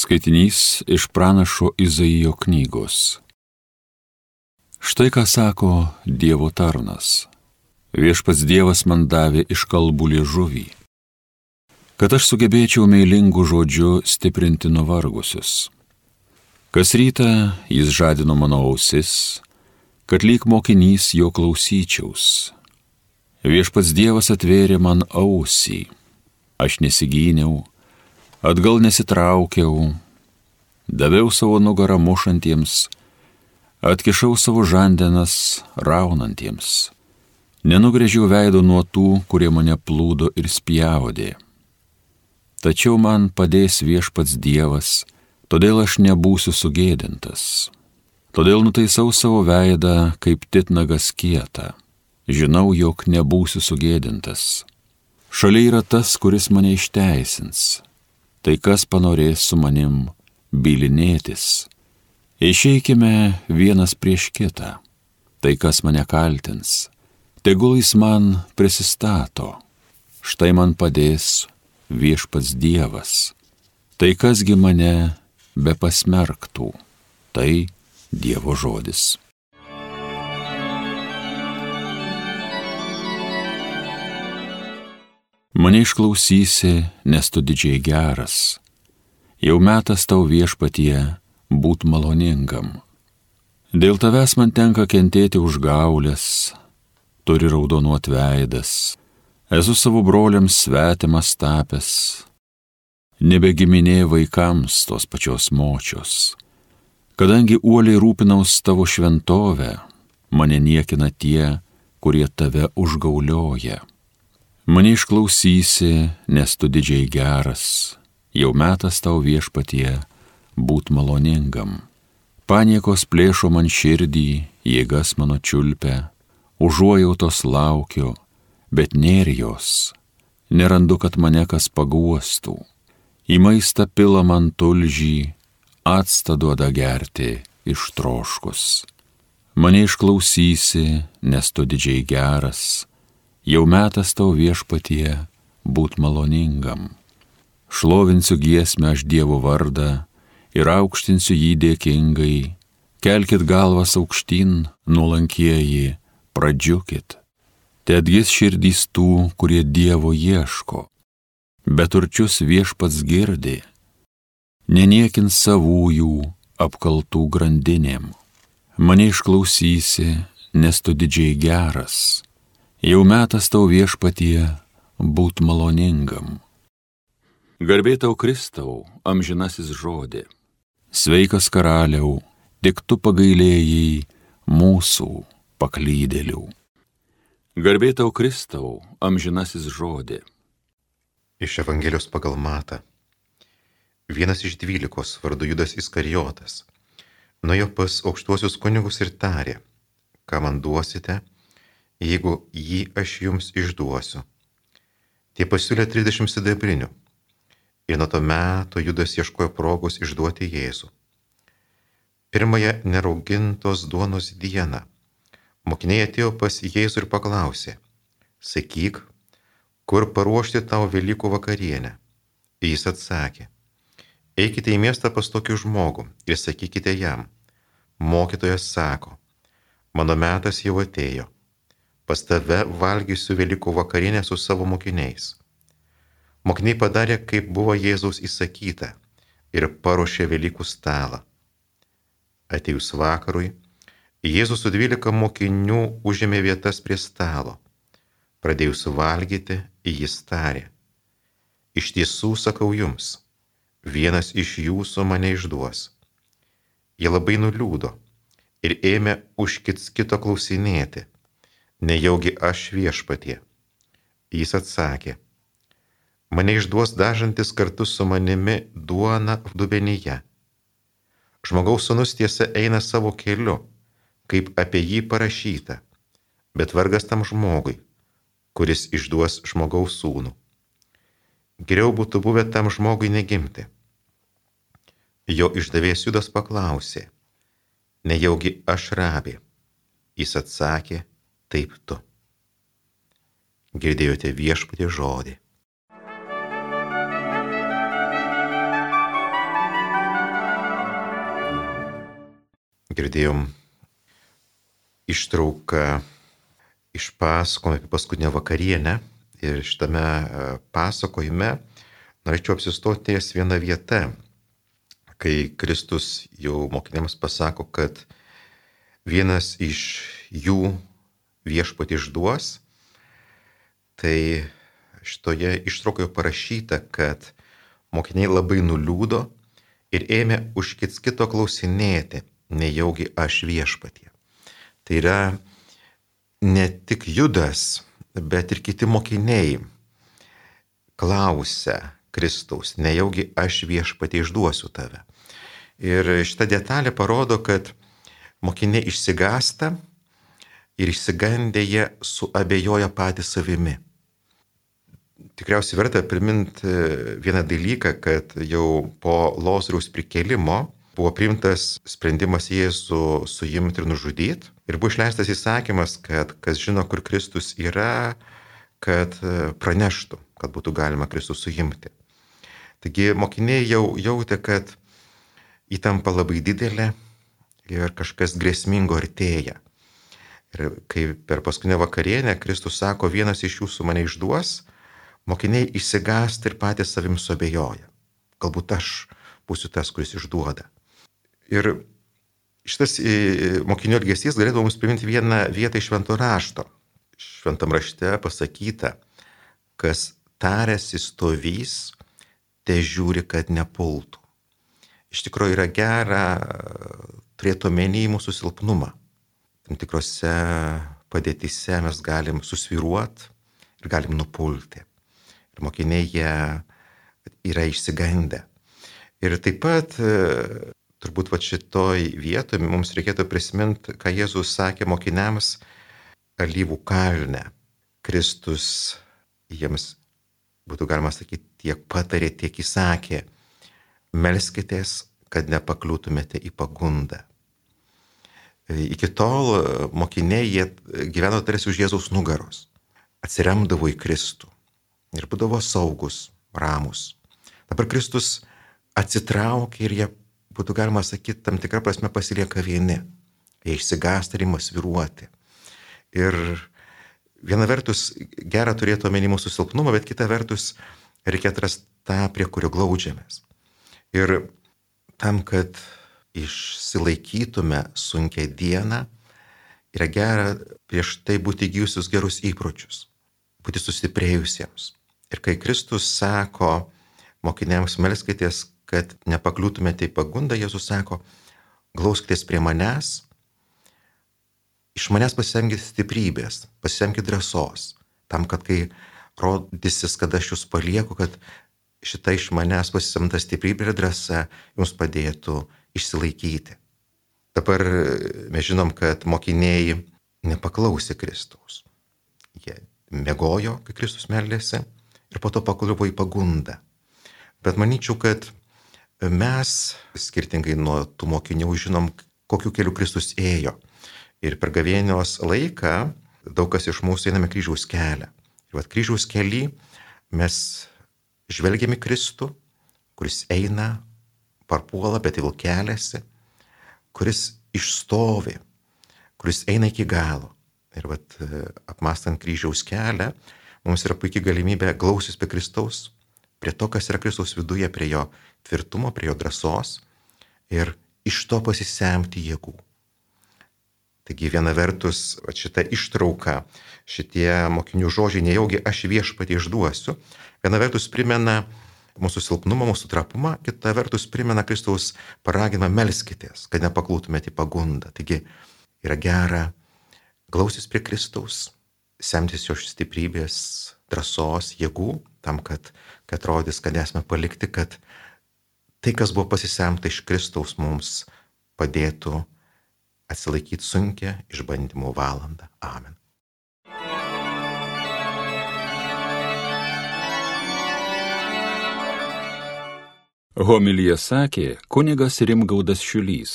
Skaitinys iš pranašo Izaijo knygos. Štai ką sako Dievo tarnas. Viešpats Dievas man davė iš kalbų liežuvį, kad aš sugebėčiau meilingų žodžių stiprinti nuvargusius. Kas rytą jis žadino mano ausis, kad lyg mokinys jo klausyčiaus. Viešpats Dievas atvėrė man ausį, aš nesigyniau, atgal nesitraukiau, daviau savo nugarą mušantiems, atkišau savo žandenas raunantiems, nenugrėžiau veido nuo tų, kurie mane plūdo ir spjaudė. Tačiau man padės viešpats Dievas, todėl aš nebūsiu sugėdintas. Todėl nutaisau savo veidą kaip titnagas kietą. Žinau, jog nebūsiu sugėdintas. Šalia yra tas, kuris mane išteisins tai kas panorės su manim bylinėtis. Išeikime vienas prieš kitą, tai kas mane kaltins, tegul jis man prisistato, štai man padės viešpats Dievas, tai kasgi mane be pasmerktų, tai Dievo žodis. Mane išklausysi, nes tu didžiai geras. Jau metas tau viešpatie būt maloningam. Dėl tavęs man tenka kentėti už gaulės, turi raudonuot veidas, esu savo broliams svetimas tapęs, nebegiminė vaikams tos pačios močios. Kadangi uoliai rūpinaus tavo šventovę, mane niekina tie, kurie tave užgaulioja. Mane išklausysi, nes tu didžiai geras, jau metas tau viešpatie būt maloningam. Paniekos plėšo man širdį, jėgas mano čiulpia, užuojautos laukiu, bet nėr jos. Nerandu, kad mane kas paguostų. Į maistą pila man tulžį, atsta duoda gerti iš troškus. Mane išklausysi, nes tu didžiai geras, jau metas tau viešpatie būt maloningam. Šlovinsiu giesmę aš Dievo vardą ir aukštinsiu jį dėkingai. Kelkit galvas aukštyn, nuolankieji, pradžiukit. Te atgis širdys tų, kurie Dievo ieško. Beturčius viešpats girdi. Neniekins savųjų apkaltų grandinėm. Mane išklausysi, nes tu didžiai geras jau metas tau viešpatie būt maloningam. Garbė tau Kristau, amžinasis žodė. Sveikas karaliau, tik tu pagailėjai mūsų paklydėlių. Garbė tau Kristau, amžinasis žodė. Iš Evangelijos pagal Mata. Vienas iš dvylikos vardu Judas Iskarijotas nuėjo pas aukštuosius kunigus ir tarė, ką man duosite, jeigu jį aš jums išduosiu. Tie pasiūlė 30 sidabrinių. Ir nuo to meto Judas ieškojo progos išduoti Jėzų. Pirmąją neraugintos duonos dieną mokiniai atėjo pas Jėzų ir paklausė, sakyk, kur paruošti tau Velykų vakarienę. Jis atsakė, eikite į miestą pas tokį žmogų ir sakykite jam, mokytojas sako, mano metas jau atėjo pas tave valgysiu Velykų vakarienę su savo mokiniais. Mokiniai padarė, kaip buvo Jėzaus įsakyta ir paruošė Velykų stalą. Atėjus vakarui, Jėzus su dvylika mokinių užėmė vietas prie stalo. Pradėjus valgyti, jis tarė. Iš tiesų sakau jums, vienas iš jūsų mane išduos. Jie labai nuliūdo ir ėmė už kits kito klausinėti nejaugi aš viešpatie. Jis atsakė, mane išduos dažantis kartu su manimi duona dubenyje. Žmogaus sunus tiesa eina savo keliu, kaip apie jį parašyta, bet vargas tam žmogui, kuris išduos žmogaus sūnų. Geriau būtų buvę tam žmogui negimti. Jo išdavės Judas paklausė, nejaugi aš rabė. Jis atsakė, taip tu. Girdėjote viešpatį žodį. Girdėjom ištrauką iš pasakojimo apie paskutinę vakarienę ir šitame e, pasakojime norėčiau apsistoti ties viena vieta, kai Kristus jau mokiniams pasako, kad vienas iš jų viešpati išduos, tai šitoje ištraukoje parašyta, kad mokiniai labai nuliūdo ir ėmė už kits kito klausinėti, nejaugi aš viešpatie. Tai yra ne tik Judas, bet ir kiti mokiniai klausia Kristaus, nejaugi aš viešpatie išduosiu tave. Ir šita detalė parodo, kad mokiniai išsigasta ir išsigandę jie suabejoja patys savimi. Tikriausiai verta priminti vieną dalyką, kad jau po Lozoriaus prikelimo buvo priimtas sprendimas Jėzų suimti ir nužudyti. Ir buvo išleistas įsakymas, kad kas žino, kur Kristus yra, kad praneštų, kad būtų galima Kristus suimti. Taigi mokiniai jau jautė, kad įtampa labai didelė ir kažkas grėsmingo artėja. Ir kai per paskutinę vakarienę Kristus sako, vienas iš jūsų mane išduos, mokiniai įsigąsta ir patys savim suabejoja. Galbūt aš būsiu tas, kuris išduoda. Ir šitas e, mokinio elgesys galėtų mums priminti vieną vietą iš švento rašto. Šventam rašte pasakyta, kas tarėsi stovys, te žiūri, kad nepultų. Iš tikrųjų yra gera turėti omeny mūsų silpnumą. Tam tikrose padėtise mes galim susviruoti ir galim nupulti. Ir mokiniai jie yra išsigandę. Ir taip pat turbūt va šitoj vietoje mums reikėtų prisiminti, ką Jėzus sakė mokiniams alyvų kalne. Kristus jiems, būtų galima sakyti, tiek patarė, tiek įsakė, melskitės, kad nepakliūtumėte į pagundą. Iki tol e, mokiniai jie gyveno tarsi už Jėzaus nugaros, atsiremdavo į Kristų ir būdavo saugus, ramus. Dabar Kristus atsitraukia ir jie, būtų galima sakyti, tam tikrą prasme pasilieka vieni. Jie išsigąsta ir ima sviruoti. Ir viena vertus gera turėti omeny mūsų silpnumą, bet kita vertus reikia atrasti tą, prie kurio glaudžiamės. Ir tam, kad išsilaikytume sunkia dieną, yra gera prieš tai būti įgyjusius gerus įpročius, būti sustiprėjusiems. Ir kai Kristus sako mokiniams melskitės, kad nepakliūtumėte į pagundą, Jėzus sako, glauskitės prie manęs, iš manęs pasisemkite stiprybės, pasisemkite drąsos, tam, kad kai rodysis, kad aš jūs palieku, kad šita iš manęs pasisemta stiprybė ir drąsa jums padėtų išsilaikyti. Dabar mes žinom, kad mokiniai nepaklausė Kristaus. Jie mėgojo, kai Kristus meldėsi ir po to pakliuvo į pagundą. Bet manyčiau, kad mes, skirtingai nuo tų mokinių, žinom, kokiu keliu Kristus ėjo. Ir per gavėnios laiką daug kas iš mūsų einame kryžiaus kelią. Ir vad kryžiaus keli mes žvelgiame Kristų, kuris eina parpuola, bet vėl keliasi, kuris išstovi, kuris eina iki galo. Ir vat, apmastant kryžiaus kelią, mums yra puikia galimybė glausis prie Kristaus, prie to, kas yra Kristaus viduje, prie jo tvirtumo, prie jo drąsos ir iš to pasisemti jėgų. Taigi viena vertus šita ištrauka, šitie mokinių žodžiai, nejaugi aš viešpatį išduosiu, viena vertus primena mūsų silpnumą, mūsų trapumą, kita vertus primena Kristaus paraginimą melskitės, kad nepaklūtumėte į pagundą. Taigi yra gera glausis prie Kristaus, semtis jo stiprybės, drąsos, jėgų, tam, kad, kad rodys, kad esame palikti, kad tai, kas buvo pasisemta iš Kristaus, mums padėtų atsilaikyti sunkia išbandymų valandą. Amen. Homilyje sakė kunigas Rimgaudas Šiulys.